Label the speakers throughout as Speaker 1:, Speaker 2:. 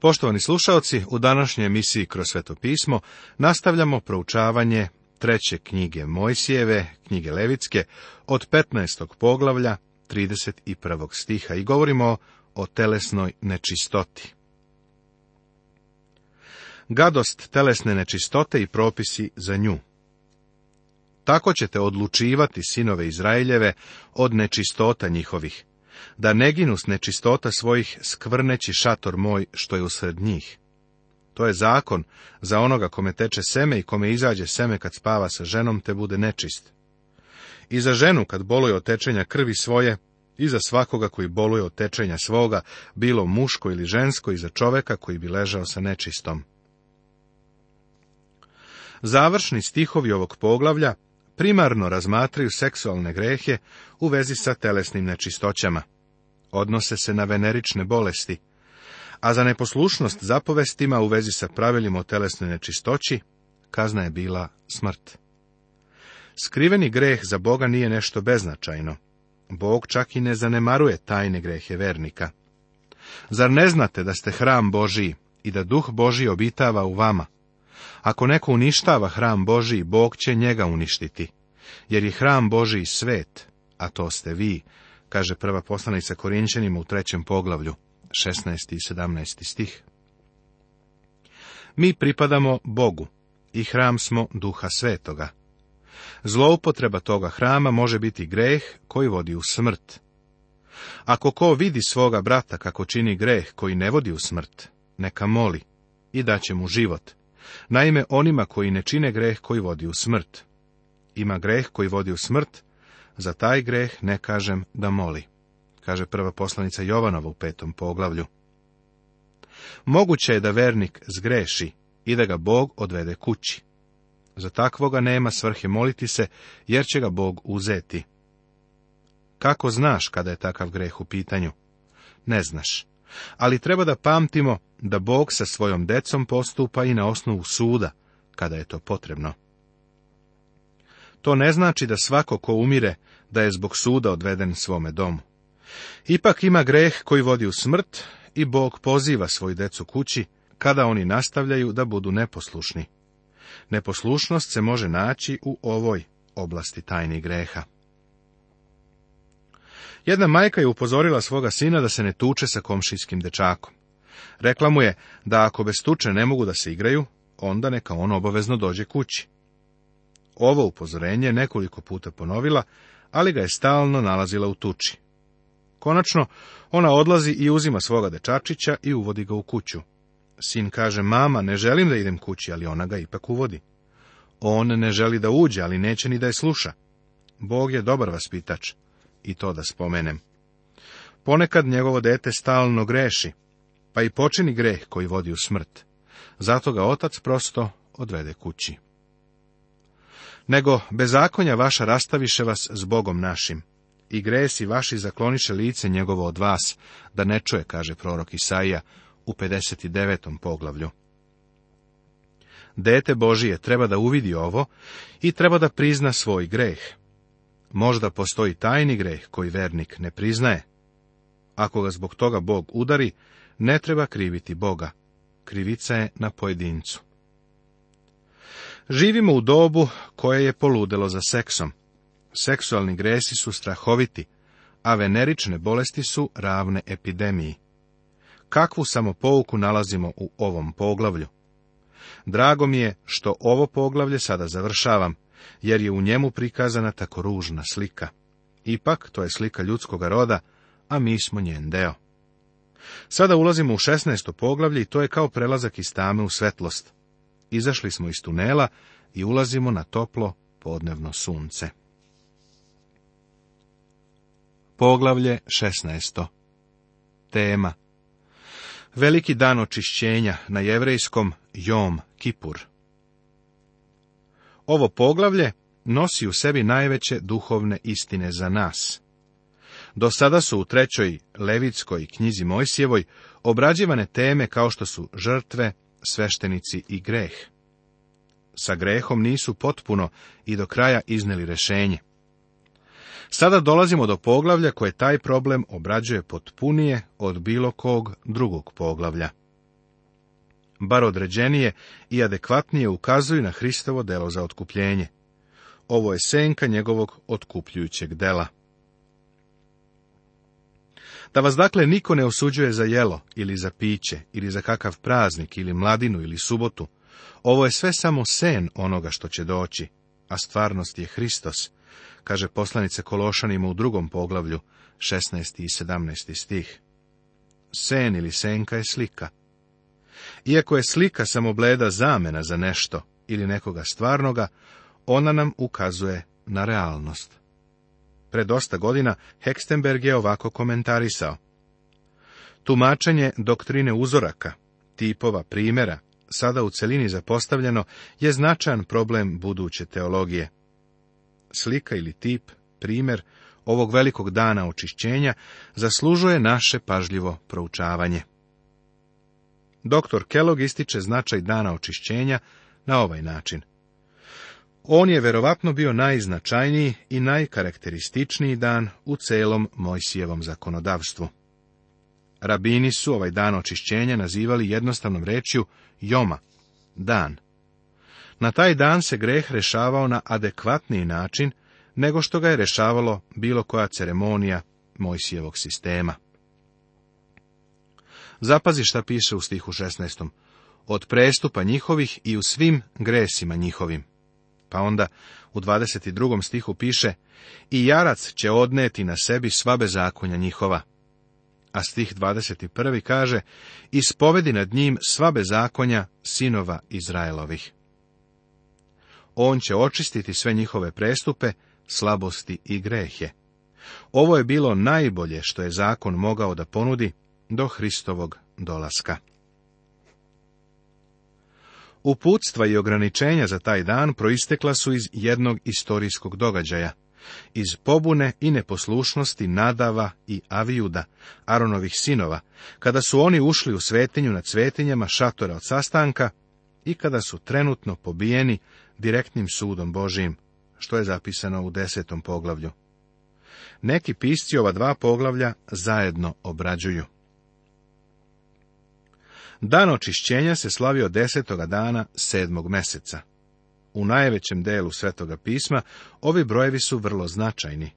Speaker 1: Poštovani slušaoci, u današnjoj emisiji Kroz sveto pismo nastavljamo proučavanje treće knjige Mojsijeve, knjige Levitske, od 15. poglavlja 31. stiha i govorimo o telesnoj nečistoti. Gadost telesne nečistote i propisi za nju. Tako ćete odlučivati sinove Izraeljeve od nečistota njihovih da ne ginu s nečistota svojih skvrneći šator moj što je usred njih. To je zakon za onoga kome teče seme i kome izađe seme kad spava sa ženom te bude nečist. I za ženu kad boluje od tečenja krvi svoje, i za svakoga koji boluje od tečenja svoga, bilo muško ili žensko, i za čoveka koji bi ležao sa nečistom. Završni stihovi ovog poglavlja primarno razmatraju seksualne grehe u vezi sa telesnim nečistoćama. Odnose se na venerične bolesti, a za neposlušnost zapovestima u vezi sa pravilima o telesnoj nečistoći, kazna je bila smrt. Skriveni greh za Boga nije nešto beznačajno. Bog čak i ne zanemaruje tajne grehe vernika. Zar ne znate da ste hram Božiji i da duh Božiji obitava u vama? Ako neko uništava hram Božiji, Bog će njega uništiti jer je hram i svet, a to ste vi, kaže prva poslanica Korinčanima u trećem poglavlju, 16. i 17. stih. Mi pripadamo Bogu i hram smo duha svetoga. Zloupotreba toga hrama može biti greh koji vodi u smrt. Ako ko vidi svoga brata kako čini greh koji ne vodi u smrt, neka moli i daće mu život. Naime, onima koji ne čine greh koji vodi u smrt ima greh koji vodi u smrt, za taj greh ne kažem da moli, kaže prva poslanica Jovanova u petom poglavlju. Moguće je da vernik zgreši i da ga Bog odvede kući. Za takvoga nema svrhe moliti se, jer će ga Bog uzeti. Kako znaš kada je takav greh u pitanju? Ne znaš. Ali treba da pamtimo da Bog sa svojom decom postupa i na osnovu suda, kada je to potrebno. To ne znači da svako ko umire, da je zbog suda odveden svome domu. Ipak ima greh koji vodi u smrt i Bog poziva svoju decu kući, kada oni nastavljaju da budu neposlušni. Neposlušnost se može naći u ovoj oblasti tajnih greha. Jedna majka je upozorila svoga sina da se ne tuče sa komšijskim dečakom. Rekla mu je da ako bez tuče ne mogu da se igraju, onda neka on obavezno dođe kući ovo upozorenje nekoliko puta ponovila, ali ga je stalno nalazila u tuči. Konačno, ona odlazi i uzima svoga dečačića i uvodi ga u kuću. Sin kaže, mama, ne želim da idem kući, ali ona ga ipak uvodi. On ne želi da uđe, ali neće ni da je sluša. Bog je dobar vaspitač, i to da spomenem. Ponekad njegovo dete stalno greši, pa i počini greh koji vodi u smrt. Zato ga otac prosto odvede kući nego bezakonja vaša rastaviše vas s Bogom našim. I gresi vaši zakloniše lice njegovo od vas, da ne čuje, kaže prorok Isaija u 59. poglavlju. Dete Božije treba da uvidi ovo i treba da prizna svoj greh. Možda postoji tajni greh koji vernik ne priznaje. Ako ga zbog toga Bog udari, ne treba kriviti Boga. Krivica je na pojedincu. Živimo u dobu koje je poludelo za seksom. Seksualni gresi su strahoviti, a venerične bolesti su ravne epidemiji. Kakvu samopouku nalazimo u ovom poglavlju? Drago mi je što ovo poglavlje sada završavam, jer je u njemu prikazana tako ružna slika. Ipak, to je slika ljudskoga roda, a mi smo njen deo. Sada ulazimo u 16. poglavlje i to je kao prelazak iz tame u svetlost. Izašli smo iz tunela i ulazimo na toplo podnevno sunce. Poglavlje 16. Tema Veliki dan očišćenja na jevrejskom Jom Kipur. Ovo poglavlje nosi u sebi najveće duhovne istine za nas. Do sada su u trećoj Levitskoj knjizi Mojsjevoj obrađivane teme kao što su žrtve, sveštenici i greh. Sa grehom nisu potpuno i do kraja izneli rešenje. Sada dolazimo do poglavlja koje taj problem obrađuje potpunije od bilo kog drugog poglavlja. Bar određenije i adekvatnije ukazuju na Hristovo delo za otkupljenje. Ovo je senka njegovog otkupljujućeg dela. Da vas dakle niko ne osuđuje za jelo, ili za piće, ili za kakav praznik, ili mladinu, ili subotu. Ovo je sve samo sen onoga što će doći, a stvarnost je Hristos, kaže poslanice Kološanima u drugom poglavlju, 16. i 17. stih. Sen ili senka je slika. Iako je slika samo bleda zamena za nešto ili nekoga stvarnoga, ona nam ukazuje na realnost pre dosta godina, Hekstenberg je ovako komentarisao. Tumačenje doktrine uzoraka, tipova primjera, sada u celini zapostavljeno, je značajan problem buduće teologije. Slika ili tip, primjer, ovog velikog dana očišćenja zaslužuje naše pažljivo proučavanje. Doktor Kellogg ističe značaj dana očišćenja na ovaj način. On je verovatno bio najznačajniji i najkarakterističniji dan u celom Mojsijevom zakonodavstvu. Rabini su ovaj dan očišćenja nazivali jednostavnom rečju Joma, dan. Na taj dan se greh rešavao na adekvatniji način nego što ga je rešavalo bilo koja ceremonija Mojsijevog sistema. Zapazi šta piše u stihu 16. Od prestupa njihovih i u svim gresima njihovim. Pa onda u 22. stihu piše I jarac će odneti na sebi sva bezakonja njihova. A stih 21. kaže Ispovedi nad njim sva bezakonja sinova Izraelovih. On će očistiti sve njihove prestupe, slabosti i grehe. Ovo je bilo najbolje što je zakon mogao da ponudi do Hristovog dolaska. Uputstva i ograničenja za taj dan proistekla su iz jednog istorijskog događaja, iz pobune i neposlušnosti Nadava i Avijuda, Aronovih sinova, kada su oni ušli u svetinju nad svetinjama šatora od sastanka i kada su trenutno pobijeni direktnim sudom Božijim, što je zapisano u desetom poglavlju. Neki pisci ova dva poglavlja zajedno obrađuju. Dan očišćenja se slavio desetoga dana sedmog meseca. U najvećem delu Svetoga pisma ovi brojevi su vrlo značajni.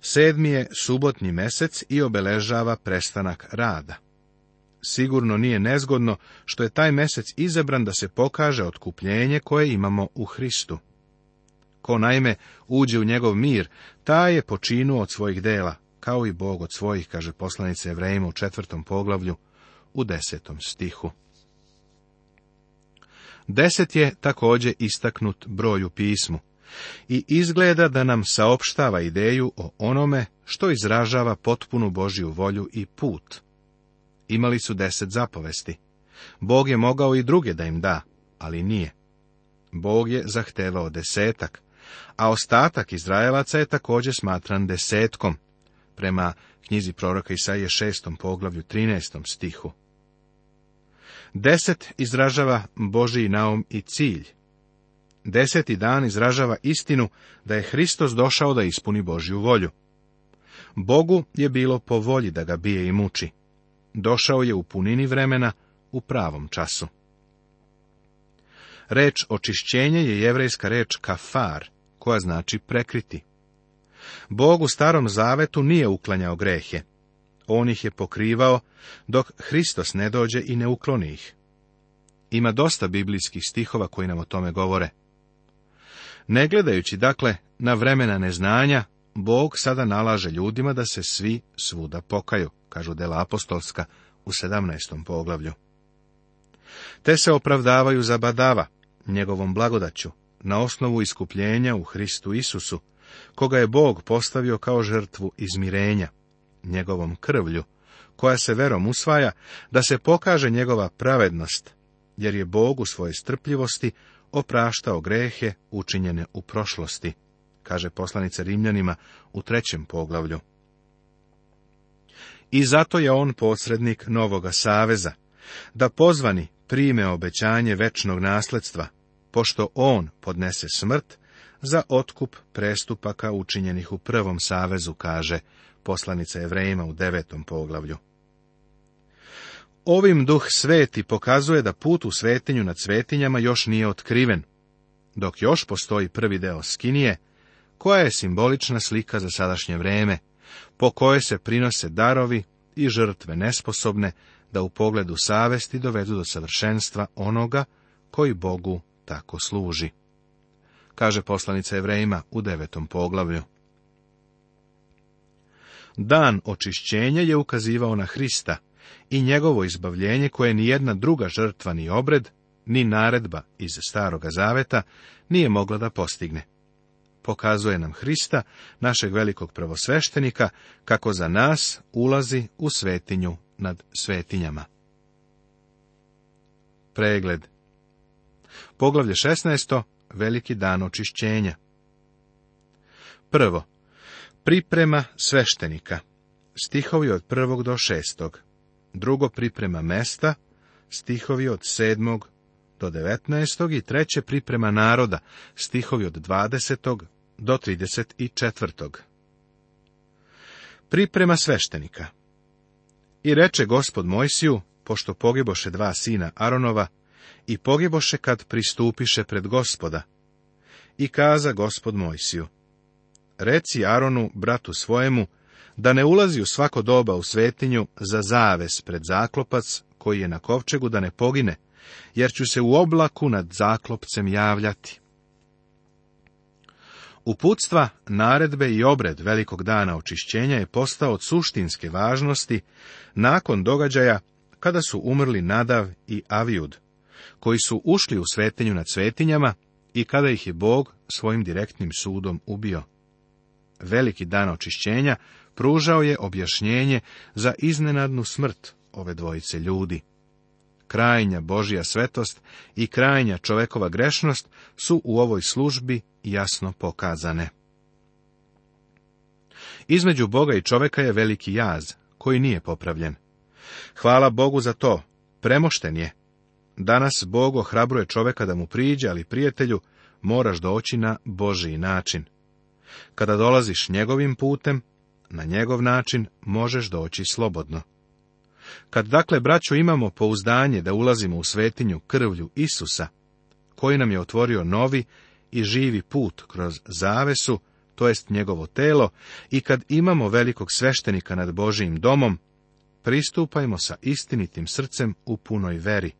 Speaker 1: Sedmi je subotni mesec i obeležava prestanak rada. Sigurno nije nezgodno što je taj mesec izabran da se pokaže otkupljenje koje imamo u Hristu. Ko naime uđe u njegov mir, taj je počinuo od svojih dela, kao i Bog od svojih, kaže poslanica Evrejima u četvrtom poglavlju, u desetom stihu. Deset je također istaknut broju pismu i izgleda da nam saopštava ideju o onome što izražava potpunu Božju volju i put. Imali su deset zapovesti. Bog je mogao i druge da im da, ali nije. Bog je zahtevao desetak, a ostatak Izraelaca je također smatran desetkom, prema knjizi proroka Isaije šestom poglavlju 13. stihu. Deset izražava Božiji naum i cilj. Deseti dan izražava istinu da je Hristos došao da ispuni Božju volju. Bogu je bilo po volji da ga bije i muči. Došao je u punini vremena, u pravom času. Reč očišćenje je jevrejska reč kafar, koja znači prekriti. Bog u starom zavetu nije uklanjao grehe. On ih je pokrivao, dok Hristos ne dođe i ne ukloni ih. Ima dosta biblijskih stihova koji nam o tome govore. Ne gledajući, dakle, na vremena neznanja, Bog sada nalaže ljudima da se svi svuda pokaju, kažu dela apostolska u 17. poglavlju. Te se opravdavaju za badava, njegovom blagodaću, na osnovu iskupljenja u Hristu Isusu, koga je Bog postavio kao žrtvu izmirenja, njegovom krvlju, koja se verom usvaja, da se pokaže njegova pravednost, jer je Bog u svojoj strpljivosti opraštao grehe učinjene u prošlosti, kaže poslanica Rimljanima u trećem poglavlju. I zato je on posrednik Novoga Saveza, da pozvani prime obećanje večnog nasledstva, pošto on podnese smrt za otkup prestupaka učinjenih u prvom savezu, kaže poslanica Evrejima u devetom poglavlju. Ovim duh sveti pokazuje da put u svetinju nad svetinjama još nije otkriven, dok još postoji prvi deo skinije, koja je simbolična slika za sadašnje vreme, po kojoj se prinose darovi i žrtve nesposobne da u pogledu savesti dovedu do savršenstva onoga koji Bogu tako služi kaže poslanica Evrejima u devetom poglavlju. Dan očišćenja je ukazivao na Hrista i njegovo izbavljenje koje ni jedna druga žrtva ni obred, ni naredba iz Staroga Zaveta nije mogla da postigne. Pokazuje nam Hrista, našeg velikog pravosveštenika kako za nas ulazi u svetinju nad svetinjama. Pregled Poglavlje 16 veliki dan očišćenja. Prvo, priprema sveštenika, stihovi od prvog do šestog. Drugo, priprema mesta, stihovi od sedmog do devetnaestog. i treće priprema naroda, stihovi od dvadesetog do 34. Priprema sveštenika I reče gospod Mojsiju, pošto pogiboše dva sina Aronova, i pogiboše kad pristupiše pred gospoda. I kaza gospod Mojsiju, reci Aronu, bratu svojemu, da ne ulazi u svako doba u svetinju za zaves pred zaklopac, koji je na kovčegu da ne pogine, jer ću se u oblaku nad zaklopcem javljati. Uputstva, naredbe i obred velikog dana očišćenja je postao od suštinske važnosti nakon događaja kada su umrli Nadav i Avijud koji su ušli u svetinju nad svetinjama i kada ih je Bog svojim direktnim sudom ubio. Veliki dan očišćenja pružao je objašnjenje za iznenadnu smrt ove dvojice ljudi. Krajnja Božja svetost i krajnja čovekova grešnost su u ovoj službi jasno pokazane. Između Boga i čoveka je veliki jaz, koji nije popravljen. Hvala Bogu za to, premošten je, Danas Bog ohrabruje čoveka da mu priđe, ali prijatelju, moraš doći na Božiji način. Kada dolaziš njegovim putem, na njegov način možeš doći slobodno. Kad dakle, braću imamo pouzdanje da ulazimo u svetinju krvlju Isusa, koji nam je otvorio novi i živi put kroz zavesu, to jest njegovo telo, i kad imamo velikog sveštenika nad Božijim domom, pristupajmo sa istinitim srcem u punoj veri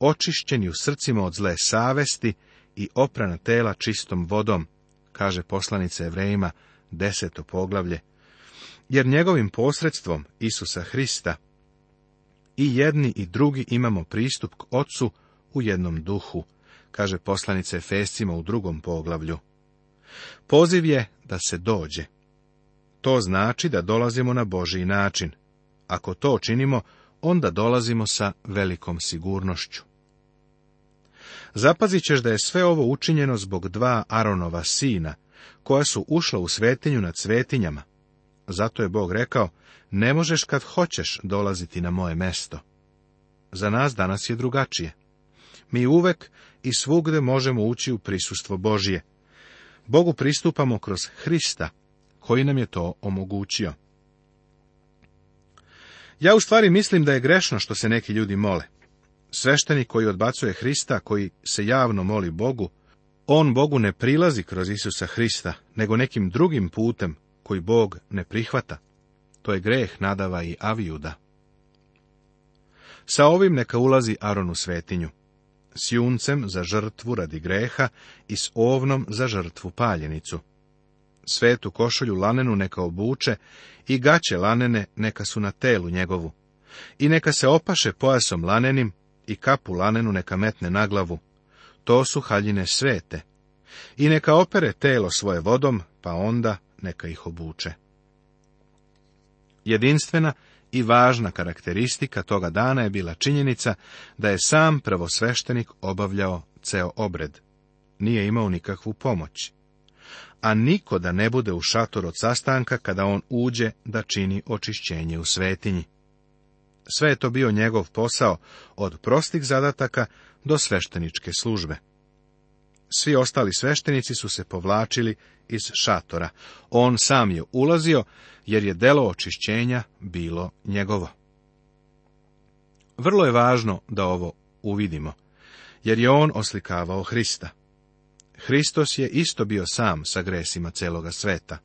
Speaker 1: očišćeni u srcima od zle savesti i oprana tela čistom vodom, kaže poslanica Evrejima, deseto poglavlje, jer njegovim posredstvom Isusa Hrista i jedni i drugi imamo pristup k Otcu u jednom duhu, kaže poslanica Efescima u drugom poglavlju. Poziv je da se dođe. To znači da dolazimo na Božiji način. Ako to činimo, onda dolazimo sa velikom sigurnošću. Zapazit ćeš da je sve ovo učinjeno zbog dva Aronova sina, koja su ušla u svetinju nad svetinjama. Zato je Bog rekao, ne možeš kad hoćeš dolaziti na moje mesto. Za nas danas je drugačije. Mi uvek i svugde možemo ući u prisustvo Božije. Bogu pristupamo kroz Hrista, koji nam je to omogućio. Ja u stvari mislim da je grešno što se neki ljudi mole. Svešteni koji odbacuje Hrista, koji se javno moli Bogu, on Bogu ne prilazi kroz Isusa Hrista, nego nekim drugim putem koji Bog ne prihvata. To je greh Nadava i Avijuda. Sa ovim neka ulazi Aron u svetinju, s juncem za žrtvu radi greha i s ovnom za žrtvu paljenicu. Svetu košulju lanenu neka obuče i gaće lanene neka su na telu njegovu. I neka se opaše pojasom lanenim i kapu lanenu neka metne na glavu. To su haljine svete. I neka opere telo svoje vodom, pa onda neka ih obuče. Jedinstvena i važna karakteristika toga dana je bila činjenica da je sam prvosveštenik obavljao ceo obred. Nije imao nikakvu pomoć. A niko da ne bude u šator od sastanka kada on uđe da čini očišćenje u svetinji. Sve je to bio njegov posao, od prostih zadataka do svešteničke službe. Svi ostali sveštenici su se povlačili iz šatora. On sam je ulazio, jer je delo očišćenja bilo njegovo. Vrlo je važno da ovo uvidimo, jer je on oslikavao Hrista. Hristos je isto bio sam sa gresima celoga sveta.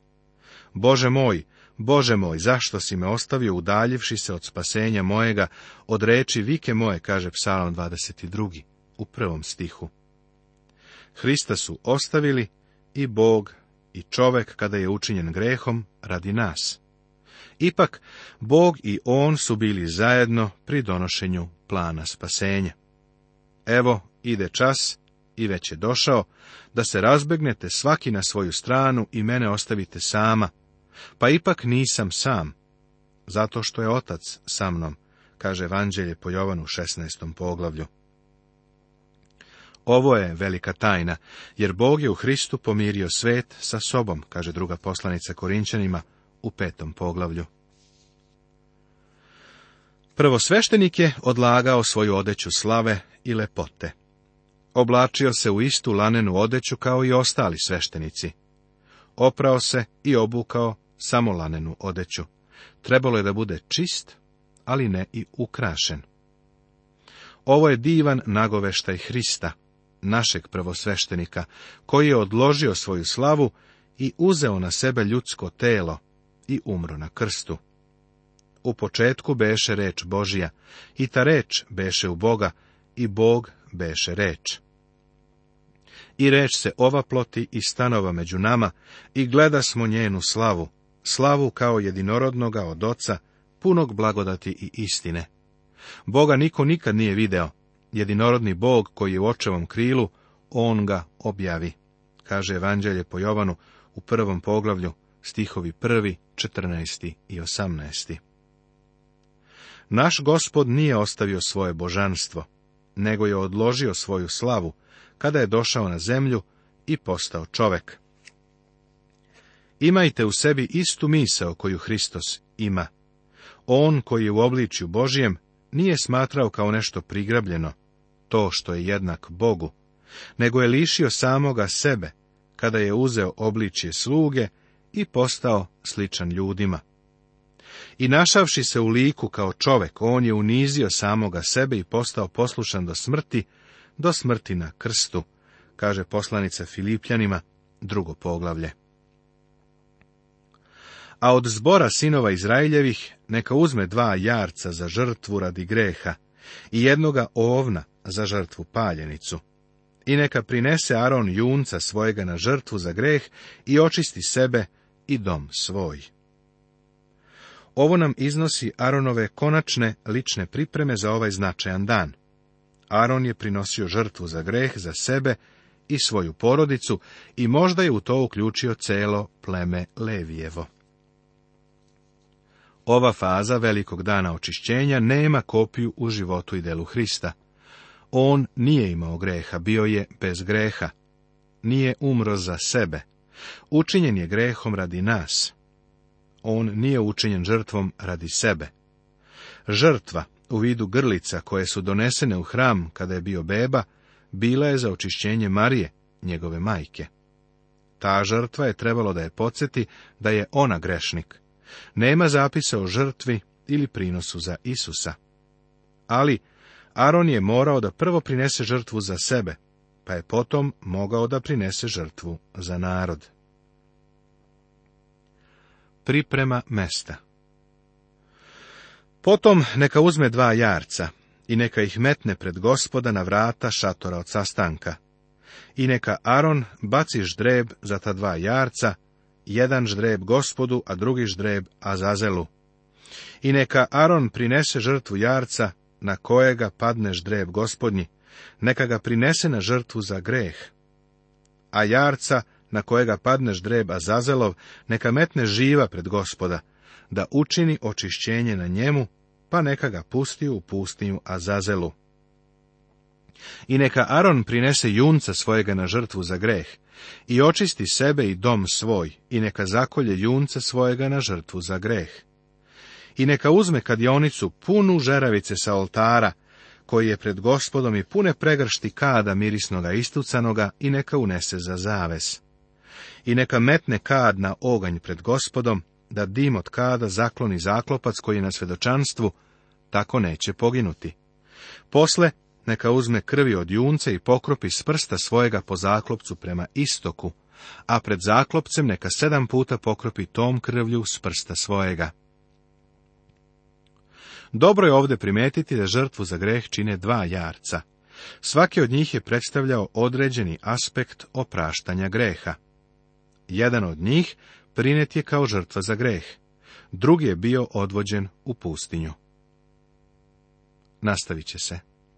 Speaker 1: Bože moj, Bože moj, zašto si me ostavio udaljivši se od spasenja mojega, od reči vike moje, kaže psalm 22. u prvom stihu. Hrista su ostavili i Bog i čovek kada je učinjen grehom radi nas. Ipak, Bog i on su bili zajedno pri donošenju plana spasenja. Evo, ide čas i već je došao, da se razbegnete svaki na svoju stranu i mene ostavite sama, pa ipak nisam sam, zato što je otac sa mnom, kaže Evanđelje po Jovanu 16. poglavlju. Ovo je velika tajna, jer Bog je u Hristu pomirio svet sa sobom, kaže druga poslanica Korinčanima u petom poglavlju. Prvo sveštenik je odlagao svoju odeću slave i lepote. Oblačio se u istu lanenu odeću kao i ostali sveštenici. Oprao se i obukao lanenu odeću. Trebalo je da bude čist, ali ne i ukrašen. Ovo je divan nagoveštaj Hrista, našeg prvosveštenika, koji je odložio svoju slavu i uzeo na sebe ljudsko telo i umro na krstu. U početku beše reč Božija, i ta reč beše u Boga, i Bog beše reč. I reč se ova ploti i stanova među nama, i gleda smo njenu slavu, slavu kao jedinorodnoga od oca, punog blagodati i istine. Boga niko nikad nije video, jedinorodni Bog koji je u očevom krilu, on ga objavi, kaže Evanđelje po Jovanu u prvom poglavlju, stihovi prvi, 14. i 18. Naš gospod nije ostavio svoje božanstvo, nego je odložio svoju slavu, kada je došao na zemlju i postao čovek. Imajte u sebi istu misao koju Hristos ima. On koji je u obličju Božijem nije smatrao kao nešto prigrabljeno, to što je jednak Bogu, nego je lišio samoga sebe, kada je uzeo obličje sluge i postao sličan ljudima. I našavši se u liku kao čovek, on je unizio samoga sebe i postao poslušan do smrti, do smrti na krstu, kaže poslanica Filipljanima, drugo poglavlje a od zbora sinova Izraeljevih neka uzme dva jarca za žrtvu radi greha i jednoga ovna za žrtvu paljenicu. I neka prinese Aron junca svojega na žrtvu za greh i očisti sebe i dom svoj. Ovo nam iznosi Aronove konačne lične pripreme za ovaj značajan dan. Aron je prinosio žrtvu za greh za sebe i svoju porodicu i možda je u to uključio celo pleme Levijevo. Ova faza velikog dana očišćenja nema kopiju u životu i delu Hrista. On nije imao greha, bio je bez greha. Nije umro za sebe. Učinjen je grehom radi nas. On nije učinjen žrtvom radi sebe. Žrtva u vidu grlica koje su donesene u hram kada je bio beba, bila je za očišćenje Marije, njegove majke. Ta žrtva je trebalo da je podsjeti da je ona grešnik. Nema zapisa o žrtvi ili prinosu za Isusa. Ali Aron je morao da prvo prinese žrtvu za sebe, pa je potom mogao da prinese žrtvu za narod. Priprema mesta Potom neka uzme dva jarca i neka ih metne pred gospoda na vrata šatora od sastanka. I neka Aron baci ždreb za ta dva jarca jedan ždreb gospodu, a drugi ždreb Azazelu. I neka Aron prinese žrtvu jarca, na kojega padne ždreb gospodnji, neka ga prinese na žrtvu za greh. A jarca, na kojega padne ždreb Azazelov, neka metne živa pred gospoda, da učini očišćenje na njemu, pa neka ga pusti u pustinju Azazelu. I neka Aron prinese junca svojega na žrtvu za greh, i očisti sebe i dom svoj, i neka zakolje junca svojega na žrtvu za greh. I neka uzme kadionicu punu žeravice sa oltara, koji je pred gospodom i pune pregršti kada mirisnoga istucanoga i neka unese za zaves. I neka metne kad na oganj pred gospodom, da dim od kada zakloni zaklopac koji na svedočanstvu, tako neće poginuti. Posle neka uzme krvi od junce i pokropi s prsta svojega po zaklopcu prema istoku, a pred zaklopcem neka sedam puta pokropi tom krvlju s prsta svojega. Dobro je ovdje primetiti da žrtvu za greh čine dva jarca. Svaki od njih je predstavljao određeni aspekt opraštanja greha. Jedan od njih prinet je kao žrtva za greh, drugi je bio odvođen u pustinju. Nastavit će se.